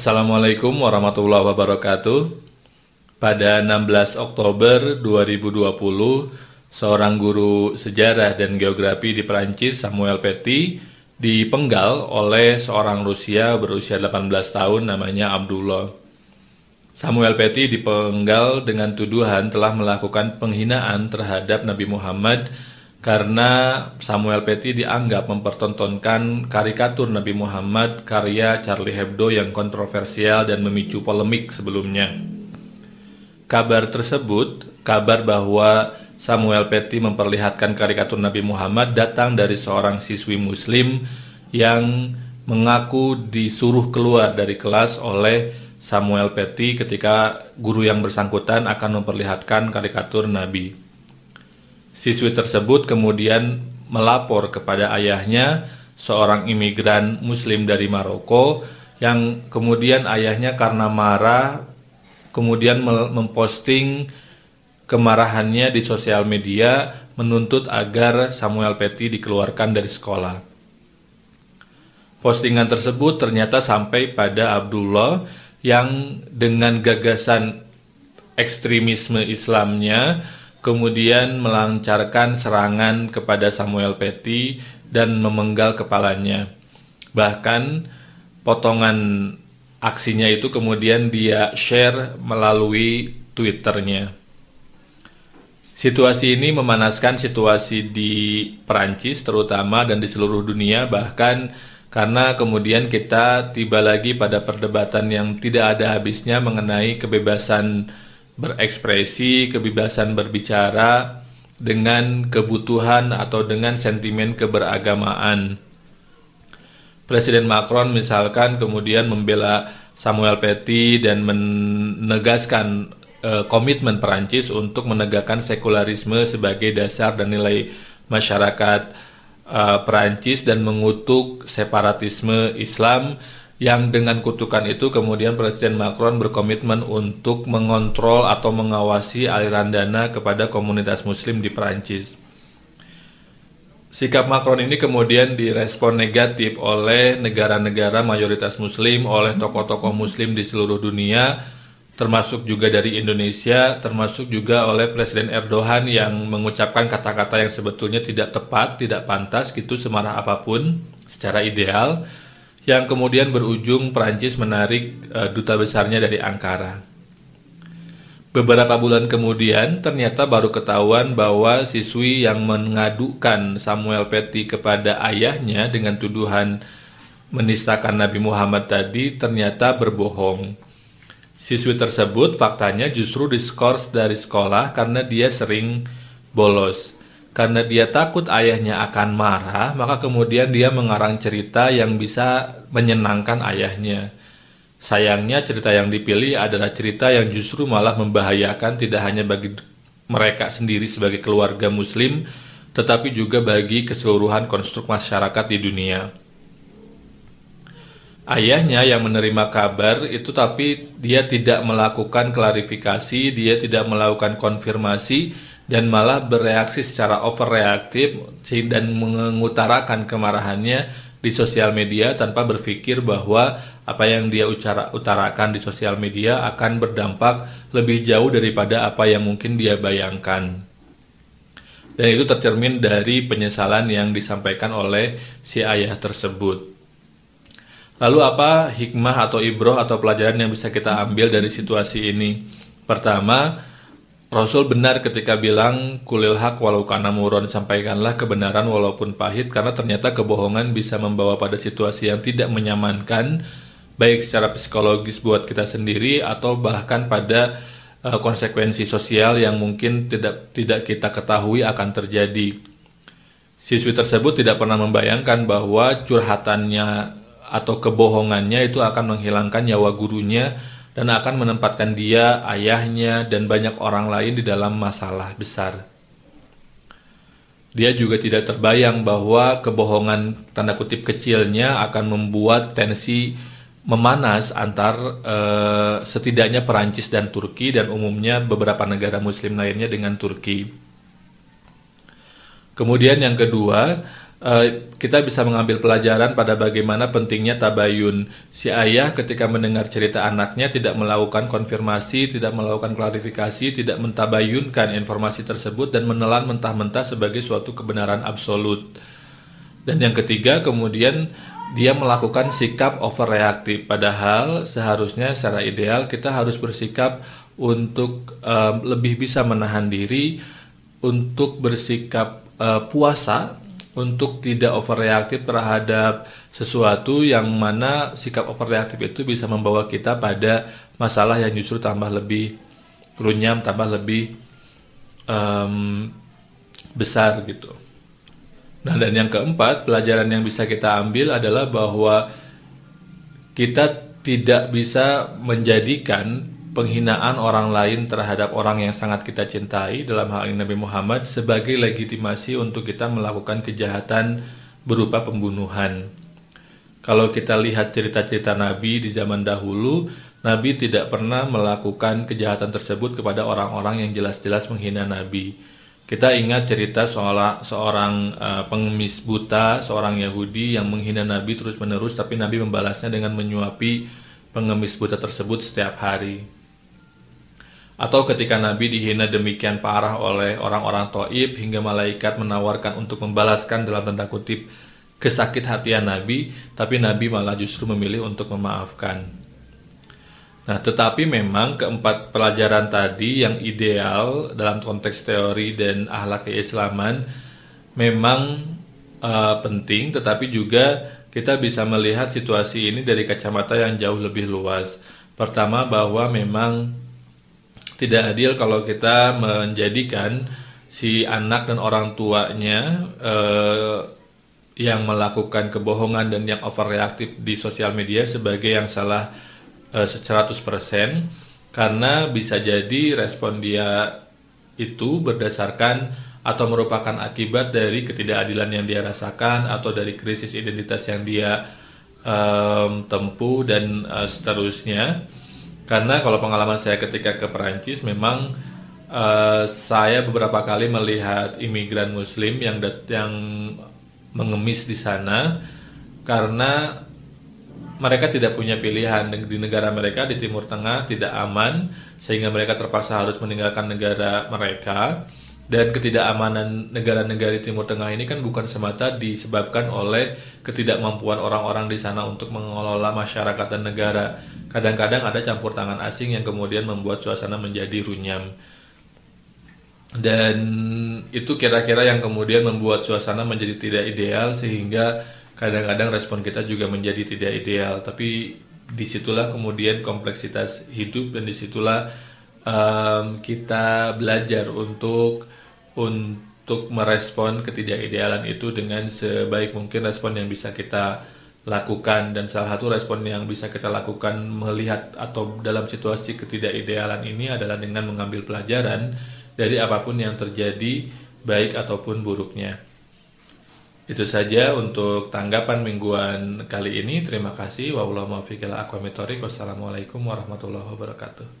Assalamualaikum warahmatullahi wabarakatuh. Pada 16 Oktober 2020, seorang guru sejarah dan geografi di Perancis, Samuel Paty, dipenggal oleh seorang Rusia berusia 18 tahun namanya Abdullah. Samuel Paty dipenggal dengan tuduhan telah melakukan penghinaan terhadap Nabi Muhammad karena Samuel Paty dianggap mempertontonkan karikatur Nabi Muhammad karya Charlie Hebdo yang kontroversial dan memicu polemik sebelumnya. Kabar tersebut, kabar bahwa Samuel Paty memperlihatkan karikatur Nabi Muhammad datang dari seorang siswi muslim yang mengaku disuruh keluar dari kelas oleh Samuel Paty ketika guru yang bersangkutan akan memperlihatkan karikatur Nabi. Siswi tersebut kemudian melapor kepada ayahnya, seorang imigran Muslim dari Maroko, yang kemudian ayahnya karena marah, kemudian memposting kemarahannya di sosial media, menuntut agar Samuel Paty dikeluarkan dari sekolah. Postingan tersebut ternyata sampai pada Abdullah yang dengan gagasan ekstremisme Islamnya kemudian melancarkan serangan kepada Samuel Petty dan memenggal kepalanya. Bahkan potongan aksinya itu kemudian dia share melalui Twitternya. Situasi ini memanaskan situasi di Perancis terutama dan di seluruh dunia bahkan karena kemudian kita tiba lagi pada perdebatan yang tidak ada habisnya mengenai kebebasan berekspresi, kebebasan berbicara dengan kebutuhan atau dengan sentimen keberagamaan. Presiden Macron misalkan kemudian membela Samuel Paty dan menegaskan e, komitmen Perancis untuk menegakkan sekularisme sebagai dasar dan nilai masyarakat e, Perancis dan mengutuk separatisme Islam yang dengan kutukan itu kemudian Presiden Macron berkomitmen untuk mengontrol atau mengawasi aliran dana kepada komunitas muslim di Perancis. Sikap Macron ini kemudian direspon negatif oleh negara-negara mayoritas muslim, oleh tokoh-tokoh muslim di seluruh dunia, termasuk juga dari Indonesia, termasuk juga oleh Presiden Erdogan yang mengucapkan kata-kata yang sebetulnya tidak tepat, tidak pantas gitu semarah apa pun secara ideal yang kemudian berujung Prancis menarik uh, duta besarnya dari Ankara. Beberapa bulan kemudian ternyata baru ketahuan bahwa siswi yang mengadukan Samuel Paty kepada ayahnya dengan tuduhan menistakan Nabi Muhammad tadi ternyata berbohong. Siswi tersebut faktanya justru diskors dari sekolah karena dia sering bolos. Karena dia takut ayahnya akan marah, maka kemudian dia mengarang cerita yang bisa menyenangkan ayahnya. Sayangnya cerita yang dipilih adalah cerita yang justru malah membahayakan tidak hanya bagi mereka sendiri sebagai keluarga muslim, tetapi juga bagi keseluruhan konstruk masyarakat di dunia. Ayahnya yang menerima kabar itu tapi dia tidak melakukan klarifikasi, dia tidak melakukan konfirmasi, dan malah bereaksi secara overreaktif dan mengutarakan kemarahannya di sosial media tanpa berpikir bahwa apa yang dia ucara, utarakan di sosial media akan berdampak lebih jauh daripada apa yang mungkin dia bayangkan. Dan itu tercermin dari penyesalan yang disampaikan oleh si ayah tersebut. Lalu apa hikmah atau ibroh atau pelajaran yang bisa kita ambil dari situasi ini? Pertama, Rasul benar ketika bilang kulil hak walau kana muron sampaikanlah kebenaran walaupun pahit karena ternyata kebohongan bisa membawa pada situasi yang tidak menyamankan baik secara psikologis buat kita sendiri atau bahkan pada uh, konsekuensi sosial yang mungkin tidak tidak kita ketahui akan terjadi. Siswi tersebut tidak pernah membayangkan bahwa curhatannya atau kebohongannya itu akan menghilangkan nyawa gurunya dan akan menempatkan dia, ayahnya, dan banyak orang lain di dalam masalah besar. Dia juga tidak terbayang bahwa kebohongan tanda kutip kecilnya akan membuat tensi memanas antar eh, setidaknya Perancis dan Turki dan umumnya beberapa negara muslim lainnya dengan Turki. Kemudian yang kedua, uh, kita bisa mengambil pelajaran pada bagaimana pentingnya tabayun. Si ayah ketika mendengar cerita anaknya tidak melakukan konfirmasi, tidak melakukan klarifikasi, tidak mentabayunkan informasi tersebut dan menelan mentah-mentah sebagai suatu kebenaran absolut. Dan yang ketiga kemudian dia melakukan sikap overreaktif padahal seharusnya secara ideal kita harus bersikap untuk um, lebih bisa menahan diri untuk bersikap uh, puasa untuk tidak overreaktif terhadap sesuatu yang mana sikap overreaktif itu bisa membawa kita pada masalah yang justru tambah lebih runyam, tambah lebih um, besar gitu. Nah dan yang keempat pelajaran yang bisa kita ambil adalah bahwa kita tidak bisa menjadikan penghinaan orang lain terhadap orang yang sangat kita cintai dalam hal ini Nabi Muhammad sebagai legitimasi untuk kita melakukan kejahatan berupa pembunuhan. Kalau kita lihat cerita-cerita Nabi di zaman dahulu, Nabi tidak pernah melakukan kejahatan tersebut kepada orang-orang yang jelas-jelas menghina Nabi. Kita ingat cerita seorang, seorang uh, pengemis buta, seorang Yahudi yang menghina Nabi terus-menerus, tapi Nabi membalasnya dengan menyuapi pengemis buta tersebut setiap hari. Atau ketika Nabi dihina demikian parah oleh orang-orang Taib hingga malaikat menawarkan untuk membalaskan dalam tanda kutip kesakit hatian Nabi, tapi Nabi malah justru memilih untuk memaafkan. Nah, tetapi memang keempat pelajaran tadi yang ideal dalam konteks teori dan ahlak keislaman memang uh, penting, tetapi juga kita bisa melihat situasi ini dari kacamata yang jauh lebih luas. Pertama bahwa memang tidak adil kalau kita menjadikan si anak dan orang tuanya eh, yang melakukan kebohongan dan yang overreaktif di sosial media sebagai yang salah eh, 100% karena bisa jadi respon dia itu berdasarkan atau merupakan akibat dari ketidakadilan yang dia rasakan atau dari krisis identitas yang dia um, tempuh dan uh, seterusnya karena kalau pengalaman saya ketika ke Perancis memang uh, saya beberapa kali melihat imigran Muslim yang yang mengemis di sana karena mereka tidak punya pilihan. Di negara mereka di Timur Tengah tidak aman sehingga mereka terpaksa harus meninggalkan negara mereka. Dan ketidakamanan negara-negara di Timur Tengah ini kan bukan semata disebabkan oleh ketidakmampuan orang-orang di sana untuk mengelola masyarakat dan negara kadang-kadang ada campur tangan asing yang kemudian membuat suasana menjadi runyam. Dan itu kira-kira yang kemudian membuat suasana menjadi tidak ideal sehingga kadang-kadang respon kita juga menjadi tidak ideal. Tapi di situlah kemudian kompleksitas hidup dan di situlah um, kita belajar untuk untuk merespon ketidakidealan itu dengan sebaik mungkin respon yang bisa kita lakukan dan salah satu respon yang bisa kita lakukan melihat atau dalam situasi ketidakidealan ini adalah dengan mengambil pelajaran dari apa pun yang terjadi baik ataupun buruknya. Itu saja untuk tanggapan mingguan kali ini. Terima kasih. Wassalamualaikum warahmatullahi wabarakatuh.